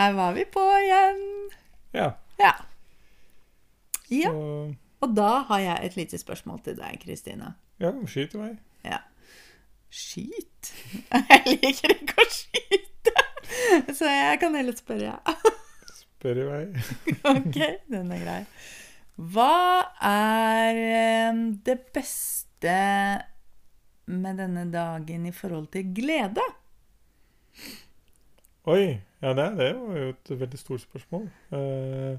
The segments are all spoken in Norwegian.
Her var vi på igjen. Ja, Ja. ja. så Og da har jeg et lite spørsmål til deg, Kristine. Ja, skyt i vei. Ja. Skyt? Jeg liker ikke å skyte. Så jeg kan heller spørre. Spør i vei. Ok, den er grei. Hva er eh, det beste med denne dagen i forhold til glede? Oi, ja det, det var jo et veldig stort spørsmål. Uh,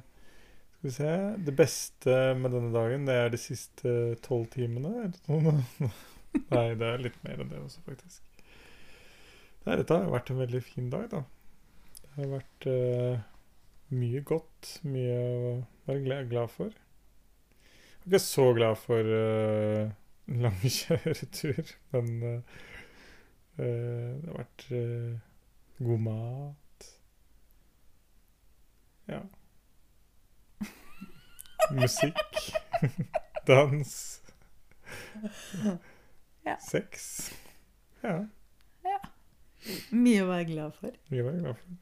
skal vi se Det beste med denne dagen, det er de siste tolv timene? Nei, det er litt mer enn det også, faktisk. Nei, dette har vært en veldig fin dag, da. Det har vært uh, mye godt, mye å være glad, for. Jeg er ikke så glad for uh, lang kjøretur, men uh, eh, det har vært eh, god mat. Ja. Musikk. Dans. Ja. Sex. Ja. Mye å være glad for. Mye å være glad for.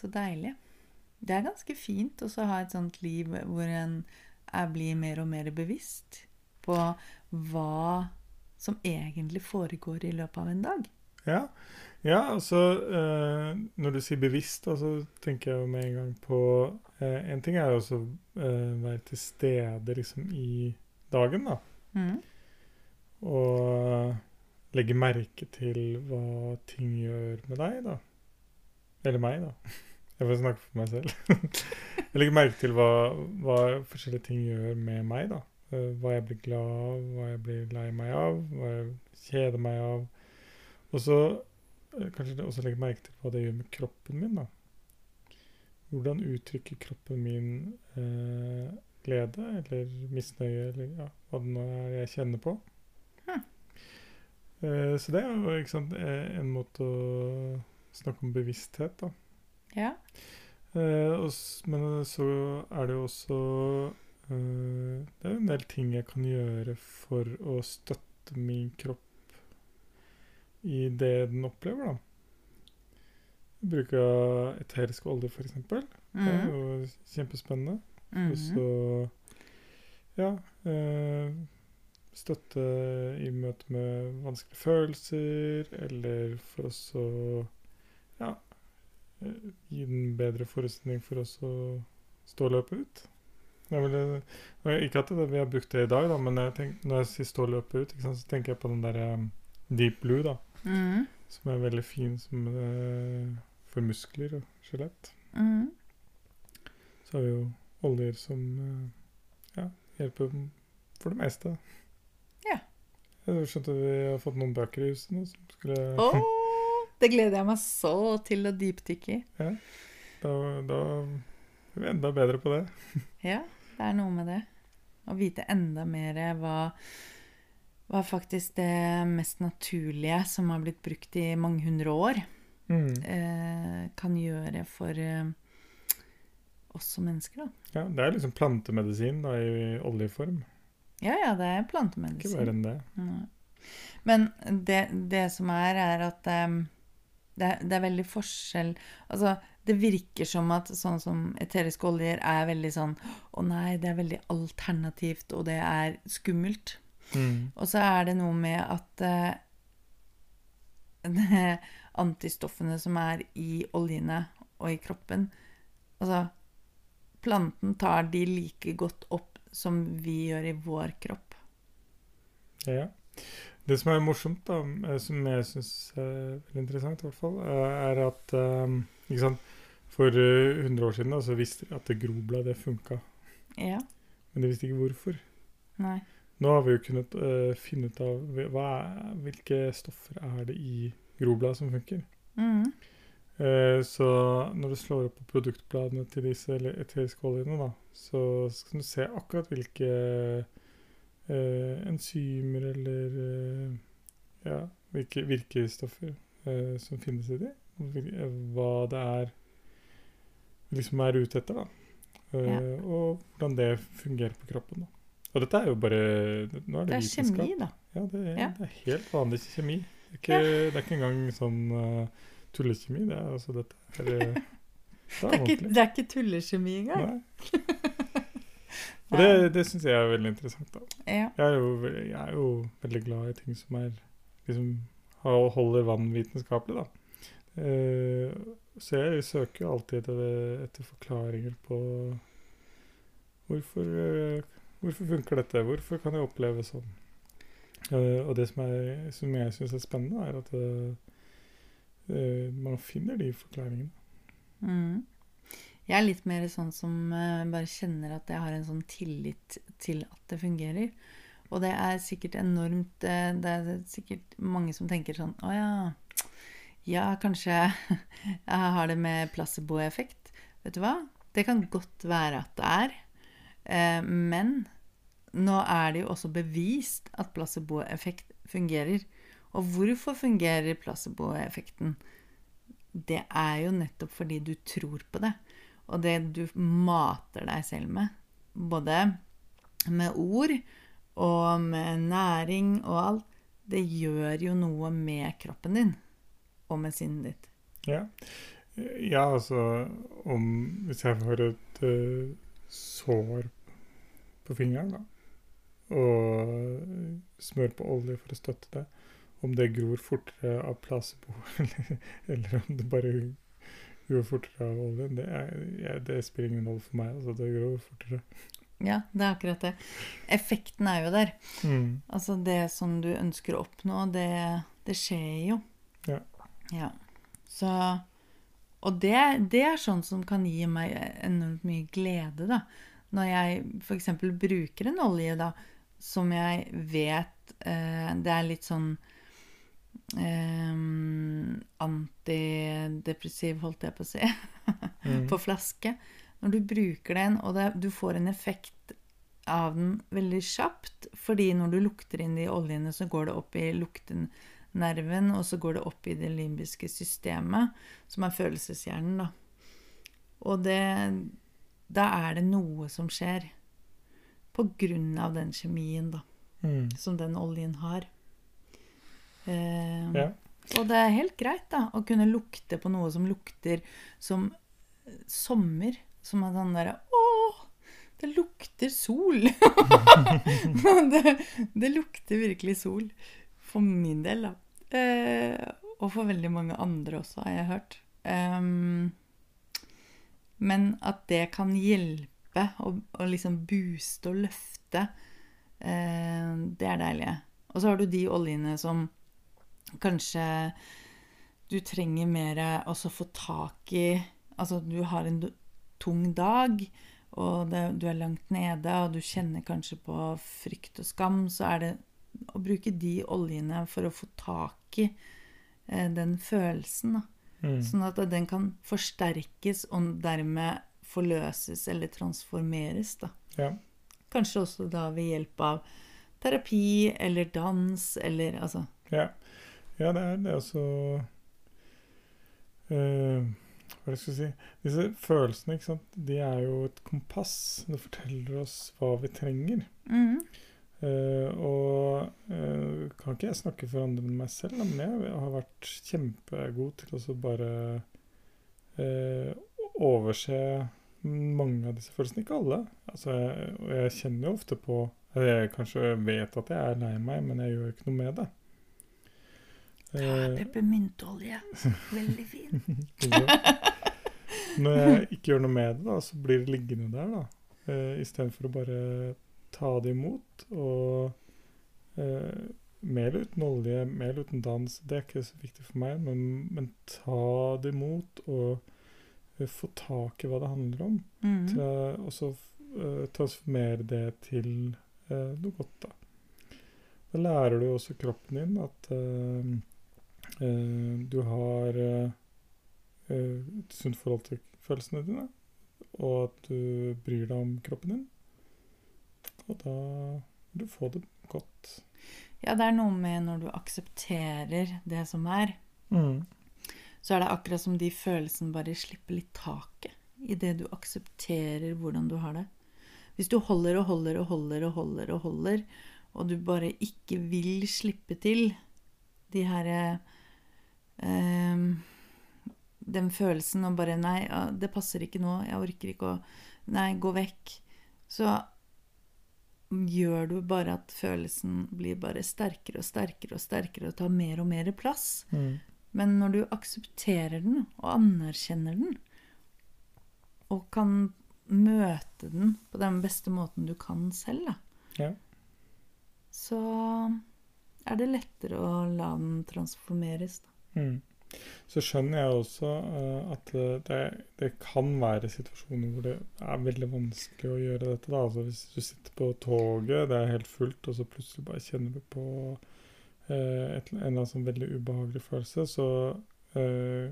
Så deilig. Det er ganske fint å ha et sånt liv hvor en blir mer og mer bevisst på hva som egentlig foregår i løpet av en dag. Ja, ja altså eh, Når du sier bevisst, så så tenker jeg jo med en gang på eh, En ting er jo også eh, være til stede liksom i dagen, da. Mm. Og legge merke til hva ting gjør med deg, da. Eller meg, da. Jeg får snakke for meg selv. jeg legger merke til hva, hva forskjellige ting gjør med meg, da. Eh, Hva jeg blir glad av, hva jeg blir lei meg av, hva jeg kjeder meg av. Og så eh, kanskje det også legge merke til hva det gjør med kroppen min, da. Hvordan uttrykker kroppen min eh, glede eller misnøye, eller ja, hva det nå er jeg kjenner på. Hm. Eh, så det er jo sant, eh, en måte å snakke om bevissthet, da. Ja. Eh, og, men så er det jo også Det er en del ting jeg kan gjøre for å støtte min kropp i det den opplever, da. Bruk av eterisk olje, f.eks. Det er Mm. jo kjempespennende. Mm. Og så ja eh, støtte i møte med vanskelige følelser, eller for oss å ja eh, gi den bedre forutsetning for oss å stå løpet ut. Vil, ikke at det, vi har brukt det i dag, da, men jeg tenk, når jeg sier stå og løpe ut, sant, så tenker jeg på den der um, deep blue, da, Mm. som er veldig fin som, uh, for muskler og skjelett. Mm. Så har vi jo oljer som uh, ja, hjelper for det meste. Ja. Jeg skjønte vi har fått noen bøker i huset nå som skulle Åh, det gleder jeg meg så til å dypdykke i. Da, da er vi enda bedre på det. Ja, det er noe med det. Å vite enda mer hva, hva faktisk det mest naturlige som har blitt brukt i mange hundre år, Mm. eh, kan gjøre for eh, oss som mennesker, da. Ja, det er liksom plantemedisin da, i oljeform. Ja, ja, det er plantemedisin. Ikke verre enn det. Nei. Men det, det som er, er at um, det, er- det er veldig forskjell Altså, det virker som at sånn som eteriske oljer er veldig sånn Å nei, det er veldig alternativt, og det er skummelt. Mm. Og så er det noe med at eh, antistoffene som er i oljene og i kroppen Altså, planten tar de like godt opp som vi gjør i vår kropp. Ja. Det som er morsomt, da, eh, som jeg syns er veldig interessant, i hvert fall, eh, er at eh, ikke sant? For eh, 100 år siden da, så visste de at det groblad det funka, Ja. men de visste ikke hvorfor. Nei. Nå har vi jo kunnet uh, finne ut av er, hvilke stoffer er det i grobladet som funker. Mm. Eh, så når du slår opp på produktbladene til disse eteriske oljene, da, så skal du se akkurat hvilke eh, enzymer eller eh, ja, hvilke virkestoffer eh, som finnes i de. eh, Hva det er liksom er ute etter, da. Uh, Ja. Og hvordan det fungerer på kroppen. da. Og dette er jo bare Nå er det, Det er vitenskap. kjemi, da. Ja, det er, Ja. det er helt vanlig kjemi. Det er ikke, det er ikke engang sånn uh, tullekjemi. Det er altså dette er, det er ikke, det er ikke tullekjemi engang. Nei. Og det, det syns jeg er veldig interessant. da. Ja. Jeg er, jo, jeg er jo veldig glad i ting som er liksom holder vann vitenskapelig, da. Eh, så jeg søker alltid etter, forklaringer på hvorfor, eh, hvorfor funker dette, hvorfor kan jeg oppleve sånn. Eh, og det som, er, som jeg syns er spennende, er at eh, eh, man finner de forklaringene. Mm. Jeg er litt mer sånn som bare kjenner at jeg har en sånn tillit til at det fungerer. Og det er sikkert enormt Det er sikkert mange som tenker sånn Å ja, ja, kanskje jeg har det med placeboeffekt. Vet du hva? Det kan godt være at det er. Eh, men nå er det jo også bevist at placeboeffekt fungerer. Og hvorfor fungerer placeboeffekten? Det er jo nettopp fordi du tror på det. Og det du mater deg selv med, både med ord og med næring og alt, det gjør jo noe med kroppen din og med sinnet ditt. Ja. ja, altså om Hvis jeg får et uh, sår på fingeren, da, og smør på olje for å støtte det, om det gror fortere av placebo eller, eller om det bare gror fortere av oljen, det, er, det spiller ingen rolle for meg. Altså, det gror fortere. Ja, det er akkurat det. Effekten er jo der. Mm. Altså det som du ønsker å oppnå, det, det skjer jo. Ja. Så Og det, det er sånn som kan gi meg enormt mye glede, da. Når jeg f.eks. bruker en olje, da, som jeg vet eh, Det er litt sånn eh, antidepressiv, holdt jeg på å si, Mm. på flaske. Når du bruker den, og det, du får en effekt av den veldig kjapt, fordi når du lukter inn de oljene, så går det opp i luktenerven, og så går det opp i det limbiske systemet, som er følelseshjernen, da. Og det Da er det noe som skjer. På grunn av den kjemien, da, Mm. som den oljen har. Eh, Ja. og det er helt greit da, å kunne lukte på noe som lukter som sommer. Som er sånn derre Å, det lukter sol! det, det lukter virkelig sol. For min del, da. Eh, og for veldig mange andre også, har jeg hørt. Um, men at det kan hjelpe å, å liksom booste og løfte, eh, det er deilig. Og så har du de oljene som kanskje du trenger mer å få tak i Altså, du har en tung dag, og det, du er langt nede, og du kjenner kanskje på frykt og skam, så er det å bruke de oljene for å få tak i eh, den følelsen. Da. Mm. Sånn at den kan forsterkes og dermed forløses eller transformeres. Da. Ja. Kanskje også da ved hjelp av terapi eller dans eller altså Ja, ja det er det også uh, Hva skal jeg si Disse følelsene, ikke sant, de er jo et kompass. Det forteller oss hva vi trenger. mm, Eh, og uh, kan ikke jeg snakke for andre enn meg selv, men jeg har vært kjempegod til å bare uh, overse mange av disse følelsene. Ikke alle. Altså, jeg, og jeg kjenner jo ofte på Jeg kanskje vet at jeg er lei meg, men jeg gjør ikke noe med det. Eh, Peppermyntolje. Veldig fin. Når jeg ikke gjør noe med det, da, så blir det liggende der. da. Uh, Istedenfor å bare ta det imot. Og eh, mel uten olje, mel uten dans, det er ikke så viktig for meg. Men, men ta det imot og eh, få tak i hva det handler om. Mm. Til, og så eh, transformere det til eh, noe godt, da. Da lærer du også kroppen din at, eh, eh, du har et sunt forhold til følelsene dine, og at du bryr deg om kroppen din. Og da vil du få det godt. Ja, det er noe med når du aksepterer det som er, så er det akkurat som de følelsene bare slipper litt taket idet du aksepterer hvordan du har det. Hvis du holder og holder og holder og holder og holder, og du bare ikke vil slippe til de her eh, Den følelsen og bare Nei, det passer ikke nå. Jeg orker ikke å Nei, gå vekk. Så gjør du bare at følelsen blir bare sterkere og sterkere og sterkere og tar mer og mer plass. Men når du aksepterer den og anerkjenner den, og kan møte den på den beste måten du kan selv, da, Ja. så er det lettere å la den transformeres. Da. Mm. Så skjønner jeg også uh, at eh, det, det kan være situasjoner hvor det er veldig vanskelig å gjøre dette. Da. Altså hvis du sitter på toget, det er helt fullt, og så plutselig bare kjenner du på uh, et, en eller annen sånn veldig ubehagelig følelse, så uh,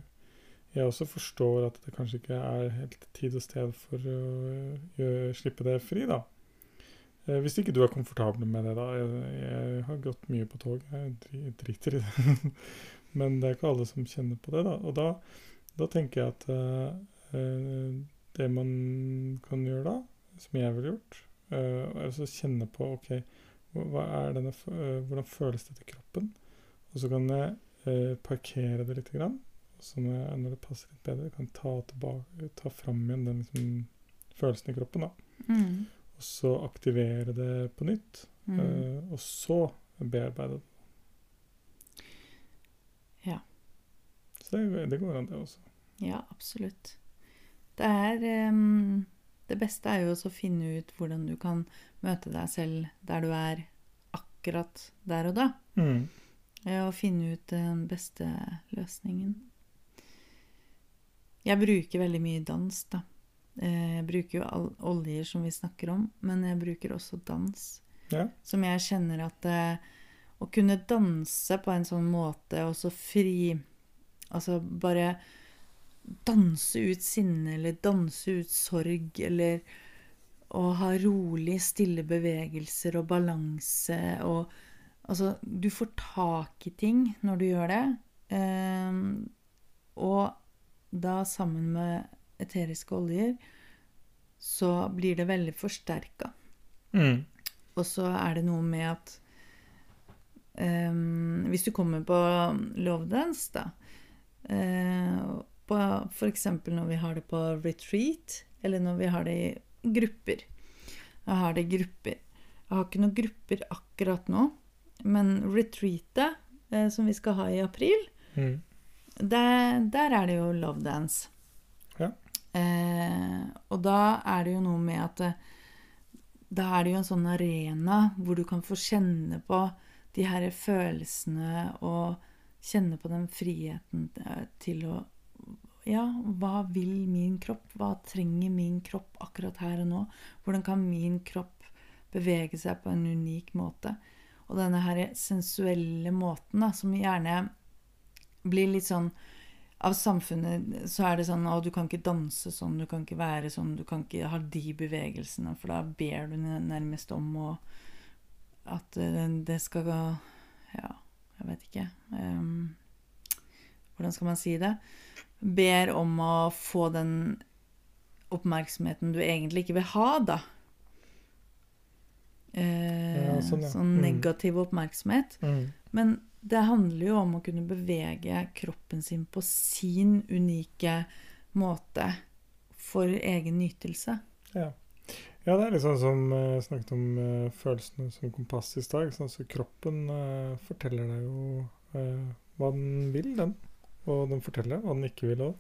jeg også forstår at det kanskje ikke er helt tid og sted for å gjøre, slippe det fri, da. Hvis ikke du er komfortabel med det, da. Jeg, jeg har gått mye på tog, jeg driter i det. Men det er ikke alle som kjenner på det, da. Og da, da tenker jeg at eh, det man kan gjøre da, som jeg ville gjort, uh, er å kjenne på OK, er denne, eh, hvordan føles dette i kroppen? Og så kan jeg parkere det litt. Grann, og så når, når det passer litt bedre, kan jeg ta, tilbake, ta fram igjen den liksom, følelsen i kroppen. da. Mm. Og så aktivere det på nytt. Mm. og så bearbeide det. Ja. Så det, det går an, det også. Ja, absolutt. Det er um, Det beste er jo å finne ut hvordan du kan møte deg selv der du er akkurat der og da. Eh, Og finne ut den beste løsningen. Jeg bruker veldig mye dans, da. Eh, Jeg bruker jo oljer som vi snakker om, men jeg bruker også dans. Ja. Som jeg kjenner at eh, Å kunne danse på en sånn måte, og så fri Altså bare danse ut sinne, eller danse ut sorg, eller å ha rolig, stille bevegelser og balanse og Altså, du får tak i ting når du gjør det. Eh, og da sammen med eteriske oljer så blir det veldig forsterka. Mm. Og så er det noe med at eh, Hvis du kommer på lovedance, da eh, eksempel når vi har det på retreat, eller når vi har det i grupper. Jeg har det i grupper. Jeg har ikke noen grupper akkurat nå, men retreatet, eh, som vi skal ha i april, Mm. der, der er det jo love dance. Ja. Eh, og da er det jo noe med at eh, da er det jo en sånn arena hvor du kan få kjenne på de her følelsene og kjenne på den friheten eh, til å Ja, hva vil min kropp? Hva trenger min kropp akkurat her og nå? Hvordan kan min kropp bevege seg på en unik måte? Og denne her sensuelle måten, da, som gjerne blir litt sånn Av samfunnet så er det sånn Å, du kan ikke danse sånn, du kan ikke være sånn, du kan ikke ha de bevegelsene, for da ber du nærmest om å At eh, det skal Ja, jeg vet ikke. um, hvordan skal man si det? Ber om å få den oppmerksomheten du egentlig ikke vil ha, da. Eh, Ja, sånn, ja. Sånn Mm. negativ oppmerksomhet. Mm. Men det handler jo om å kunne bevege kroppen sin på sin unike måte for egen nytelse. Ja. Ja, det er litt sånn som jeg snakket om eh, følelsene som kompass i stad. Sånn. Så kroppen eh, forteller deg jo eh, hva den vil, den. Og den forteller hva den ikke vil òg.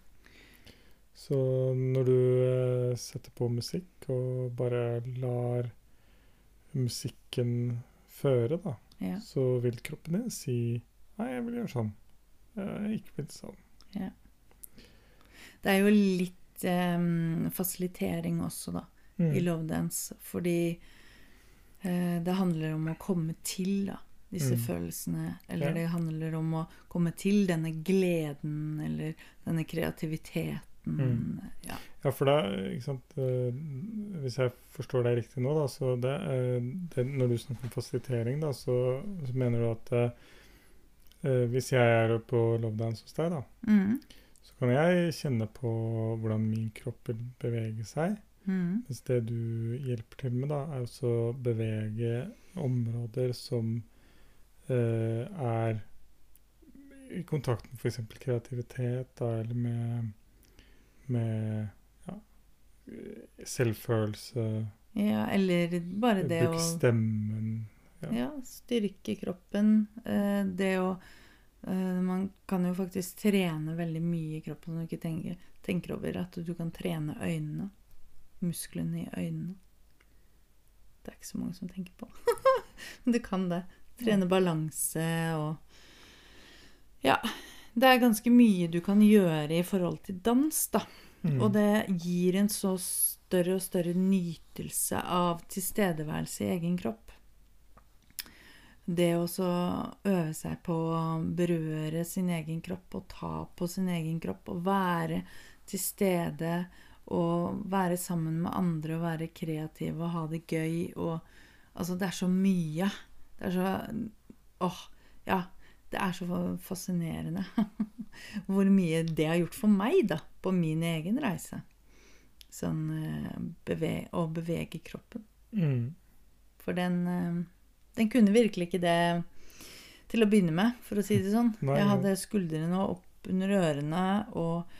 Så når du eh, setter på musikk og bare lar musikken føre, da, Ja. så vil kroppen din si Nei, jeg vil gjøre sånn. Jeg ikke vil sånn. Det er jo litt eh, fasilitering også, da, i Mm. Love Dance. Fordi eh, det handler om å komme til, da. disse Mm. følelsene. Eller Ja. det handler om å komme til denne gleden eller denne kreativiteten. Mm. Ja. Ja, for da, eh, Hvis jeg forstår deg riktig nå, da, så det, eh, det Når du snakker om fasilitering, da, så, så mener du at eh, eh, hvis jeg er på Lovedance hos deg, da, Mm. så kan jeg kjenne på hvordan min kropp vil bevege seg. Mm. Mens det du hjelper til med, da, er også å bevege områder som eh, er i kontakt med f.eks. kreativitet, da, eller med, med ja, selvfølelse. ja, eller bare det å Bruke stemmen. ja. ja, styrke kroppen. Eh, det å eh, Man kan jo faktisk trene veldig mye i kroppen når du ikke tenker, tenker over. At du kan trene øynene. Musklene i øynene. Det er ikke så mange som tenker på. Men du kan det. Trene balanse og Ja. Det er ganske mye du kan gjøre i forhold til dans, da. Mm. Og det gir en så større og større nytelse av tilstedeværelse i egen kropp. Det å øve seg på å berøre sin egen kropp og ta på sin egen kropp og være til stede og være sammen med andre og være kreativ og ha det gøy og Altså, det er så mye. Det er så Åh, ja. Det er så fascinerende hvor mye det har gjort for meg, da, på min egen reise. Sånn eh, beve å bevege kroppen. Mm. For den, eh, den kunne virkelig ikke det til å begynne med, for å si det sånn. Nei, Jeg hadde skuldrene opp under ørene og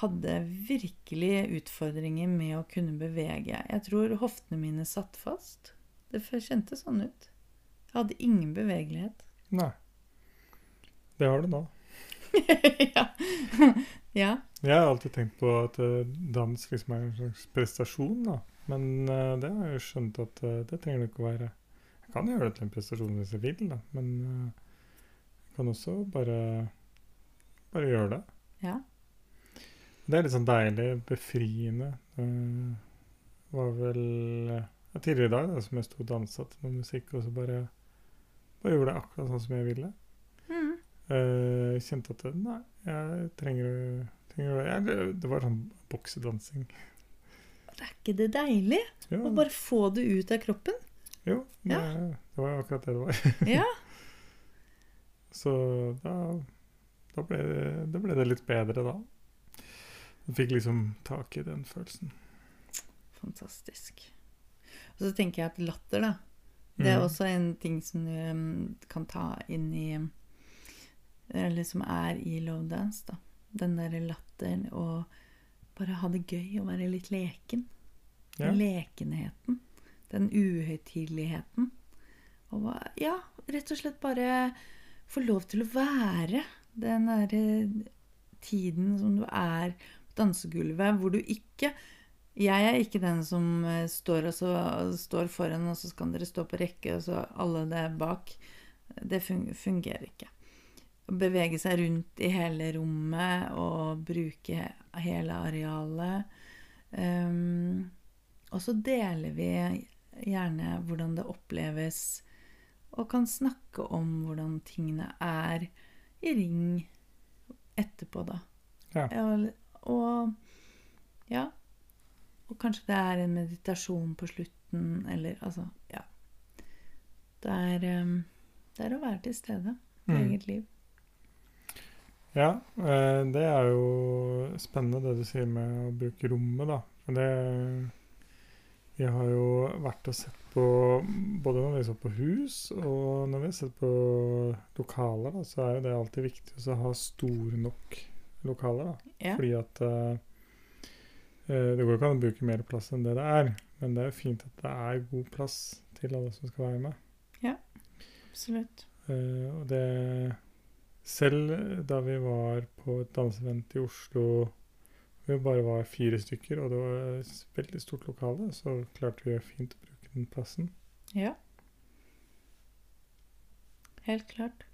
hadde virkelig utfordringer med å kunne bevege. Jeg tror hoftene mine satt fast. Det kjentes sånn ut. Jeg hadde ingen bevegelighet. Nei. Det har du nå. ja. ja. Jeg har alltid tenkt på at eh, dans liksom er en slags prestasjon, da. Men uh, det har jeg jo skjønt at uh, det trenger det ikke å være. Jeg kan gjøre det til en prestasjon hvis jeg vil, da. Men uh, jeg kan også bare, bare gjøre det. Ja. Det er litt sånn deilig, befriende. Det var vel eh, ja, tidligere i dag da, som jeg sto og dansa til noe musikk, og så bare, bare gjorde jeg akkurat sånn som jeg ville. Mm. Uh, kjente at Nei, jeg trenger, trenger jeg, det, det var sånn boksedansing. Er ikke det deilig? Ja. Å bare få det ut av kroppen? jo det, Ja. det var akkurat det det var. Ja. Så da, da ble, det, da ble det litt bedre, da. Jeg fikk liksom tak i den følelsen. Fantastisk. Og så tenker jeg at latter, da. Det er Mm. også en ting som du um, kan ta inn i Eller som er i love dance, da. Den derre latteren og bare ha det gøy og være litt leken. Ja. Den lekenheten. Den uhøytideligheten. Og ja, rett og slett bare få lov til å være den derre tiden som du er dansegulvet, hvor du ikke Jeg er ikke den som eh, står, så, står foran, og så kan dere stå på rekke, og så alle det bak. Det fungerer ikke. Å bevege seg rundt i hele rommet og bruke hele arealet. Um, og så deler vi gjerne hvordan det oppleves, og kan snakke om hvordan tingene er i ring etterpå, da. Ja. Og, ja. Og kanskje det er en meditasjon på slutten, eller altså Ja. Det er, um, det er å være til stede i Mm. eget liv. Ja, eh, det er jo spennende det du sier med å bruke rommet, da. For det Vi har jo vært og sett på Både når vi så på hus, og når vi har sett på lokaler, da, så er jo det alltid viktig å ha store nok lokaler, da. Ja. Fordi at eh, Det går ikke an å bruke mer plass enn det det er, men det er jo fint at det er god plass til alle som skal være med. Absolutt. Uh, og det Selv da vi var på et dansevent i Oslo vi bare var fire stykker, og det var et veldig stort lokale, så klarte vi fint å bruke den plassen. Ja. Helt klart.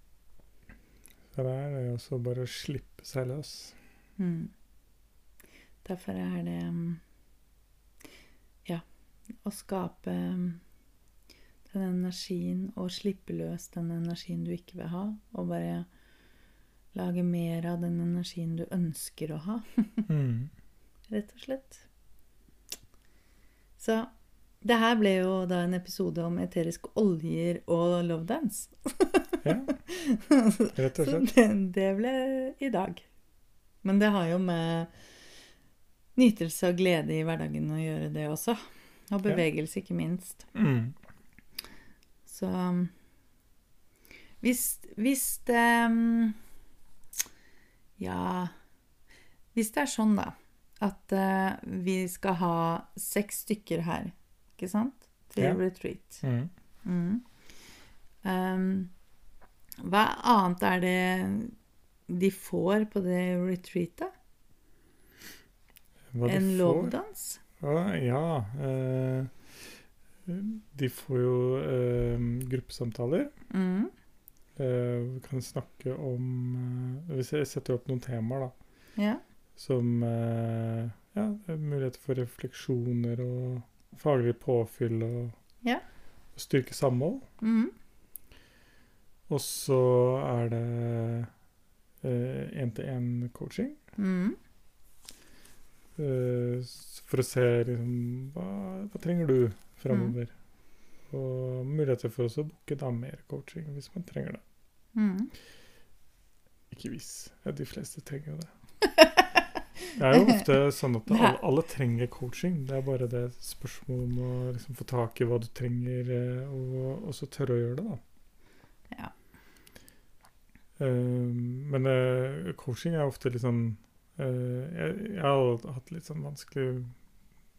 Det er det også bare å slippe seg løs. Mm. Derfor er det Ja, å skape den energien og slippe løs den energien du ikke vil ha, og bare lage mer av den energien du ønsker å ha, Mm. rett og slett. Så det her ble jo da en episode om eteriske oljer og love dance. Ja, rett og Så slett. det, det ble i dag. Men det har jo med nytelse og glede i hverdagen å gjøre, det også. Og bevegelse, ikke minst. Mm. Så um, hvis, hvis det um, Ja Hvis det er sånn, da, at uh, vi skal ha seks stykker her, ikke sant, til Ja. retreat Mm. mm. um, Hva annet er det de får på det retreatet Hva en enn får? ja. Eh, de får jo eh, gruppesamtaler. Mm. Eh, vi kan snakke om eh, Vi se- setter opp noen temaer, da. Ja. Som eh, ja, er muligheter for refleksjoner og faglig påfyll og, Ja. og styrke samhold. Mm. Og så er det én-til-én-coaching. Mm. Eh, for å se liksom, hva, hva trenger du framover. Og muligheter for å booke da mer coaching hvis man trenger det. Mm. Ikke hvis. Ja, de fleste trenger jo det. Det er jo ofte sånn at alle, alle trenger coaching. Det er bare det spørsmålet om å liksom få tak i hva du trenger, eh, og, og så tørre å gjøre det, da. Ja. Eh, men eh, coaching er ofte litt sånn eh, jeg, jeg har hatt litt sånn vanskelig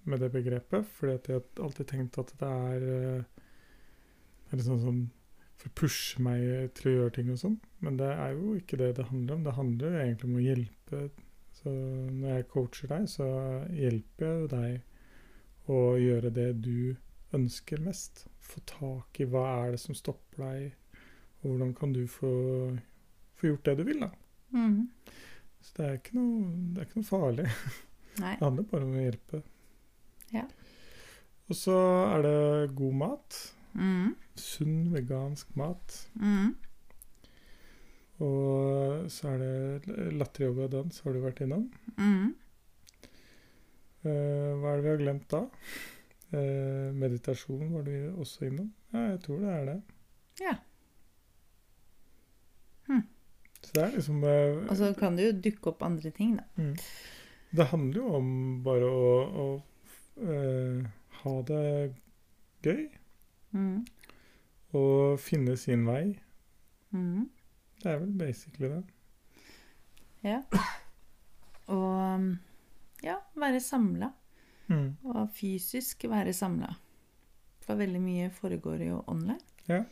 med det begrepet, fordi at jeg har alltid tenkt at det er det er litt sånn for å pushe meg til å gjøre ting og sånn. Men det er jo ikke det det handler om. Det handler jo egentlig om å hjelpe. Så når jeg coacher deg, så hjelper jeg jo deg å gjøre det du ønsker mest. Få tak i hva er det som stopper deg, og hvordan kan du få, få gjort det du vil, da. Mm. Så det er ikke noe, det er ikke noe farlig. Nei. Det handler bare om å hjelpe. Ja. Og så er det god mat. Mm. Sunn, vegansk mat. Mm. Og så er det latteryoga og dans, har du vært innom. Mm. Eh, hva er det vi har glemt da? Eh, meditasjon var du også innom. Ja, jeg tror det er det. Ja. Hm. Så det er liksom eh, Og så kan det jo dukke opp andre ting, da. mm. Det handler jo om bare å, å uh, ha det gøy. Mm. Og finne sin vei. Mm. Det er vel basically det. Ja. Og ja, være samla. Mm. Og fysisk være samla. For veldig mye foregår jo online. Ja.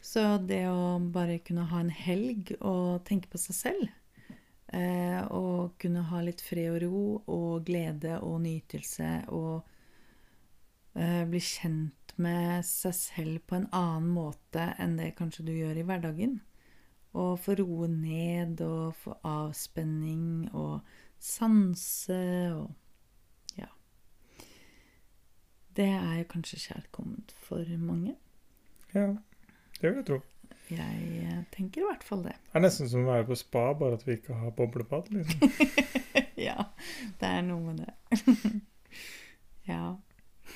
Så det å bare kunne ha en helg og tenke på seg selv, eh, og kunne ha litt fred og ro og glede og nytelse og eh, bli kjent med seg selv på en annen måte enn det kanskje du gjør i hverdagen. Og få roe ned og få avspenning og sanse og Ja. Det er kanskje kjærkomment for mange. ja. Det vil jeg tro. Jeg eh, tenker i hvert fall det. Det er nesten som å være på spa, bare at vi ikke har boblebad. liksom. ja, det er noe med det. ja.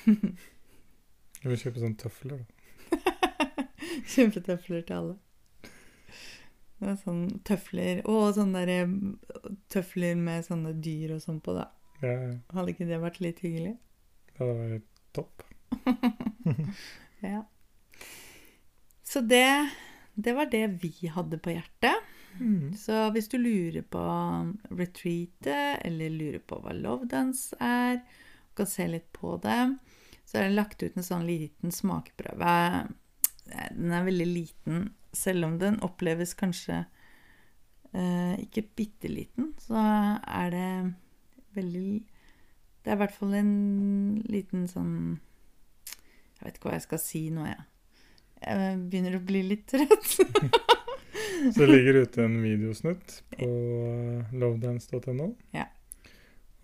Jeg vil kjøpe sånne tøfler, da. Kjempetøfler til alle. Det er sånn tøfler Og sånne der, eh, tøfler med sånne dyr og sånn på, da. Ja, ja. Hadde ikke det vært litt hyggelig? det hadde vært topp. Ja. Så det, det var det vi hadde på hjertet. Mm. Så hvis du lurer på retreatet, eller lurer på hva lovedance er, og kan se litt på det, så er det lagt ut en sånn liten smakeprøve. Den er veldig liten, selv om den oppleves kanskje eh, ikke bitte liten, så er det veldig Det er i hvert fall en liten sånn Jeg vet ikke hva jeg skal si nå, jeg. Jeg begynner å bli litt trøtt. Så det ligger ute en videosnutt på lovedance.no. Ja.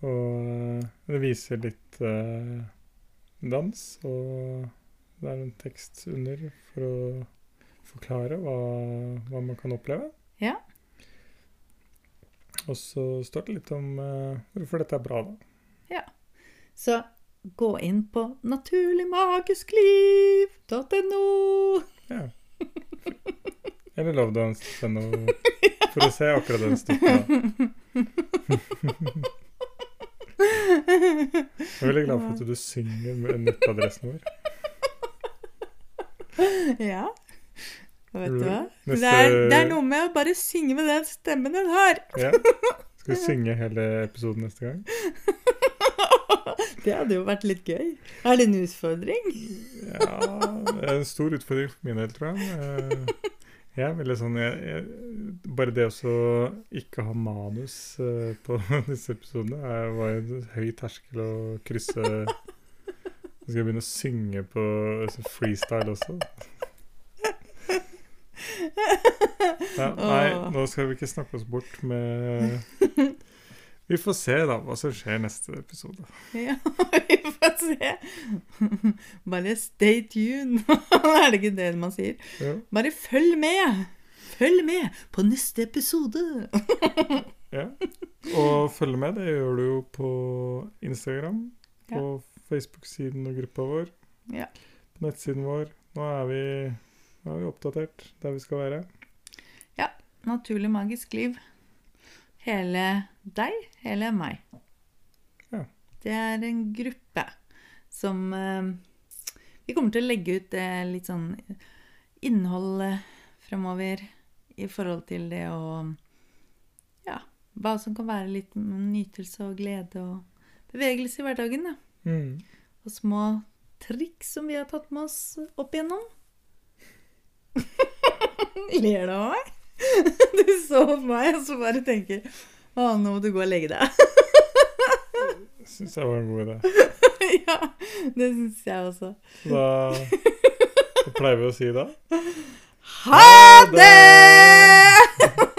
Og det viser litt eh, dans og Det er en tekst under for å forklare hva, hva man kan oppleve. Ja. Og så står det litt om eh, hvorfor dette er bra, da. Ja. Så gå inn på naturligmagiskliv.no. Ja. Eller lovedance.no for å se akkurat den stykket. Jeg er veldig glad for at du synger med nettadressen vår. Ja. Vet du hva? Det, er, det er noe med å bare synge med den stemmen en har. Ja. Skal vi synge hele episoden neste gang? Det hadde jo vært litt gøy. Er det en utfordring? Ja, det er en stor utfordring for min del, tror jeg. Eh, Jeg ville sånn jeg, jeg, Bare det å ikke ha manus eh, på disse episodene er, var en høy terskel å krysse Så skal jeg begynne å synge på altså, freestyle også. Ja, nei, nå skal vi ikke snakke oss bort med Vi får se da hva som skjer neste episode. Ja, vi får se. Bare stay tuned. er det ikke det man sier? Ja. Bare følg med. Følg med på neste episode. Ja. Og følg med, det gjør du jo på Instagram, på Facebook-siden og gruppa vår, Ja. på nettsiden vår. Nå er vi, nå er vi oppdatert der vi skal være. Ja. Naturlig magisk liv. Hele deg, hele meg. Ja. Det er en gruppe som eh, Vi kommer til å legge ut eh, litt sånn innhold eh, fremover i forhold til det å Ja, hva som kan være litt nytelse og glede og bevegelse i hverdagen. Da. Mm. Og små triks som vi har tatt med oss opp igjennom. Ler du av meg? Du så på meg og så bare tenker Å, nå må du gå og legge deg. Syns jeg var en god idé. ja, det syns jeg også. Da, da pleier vi å si da Ha det!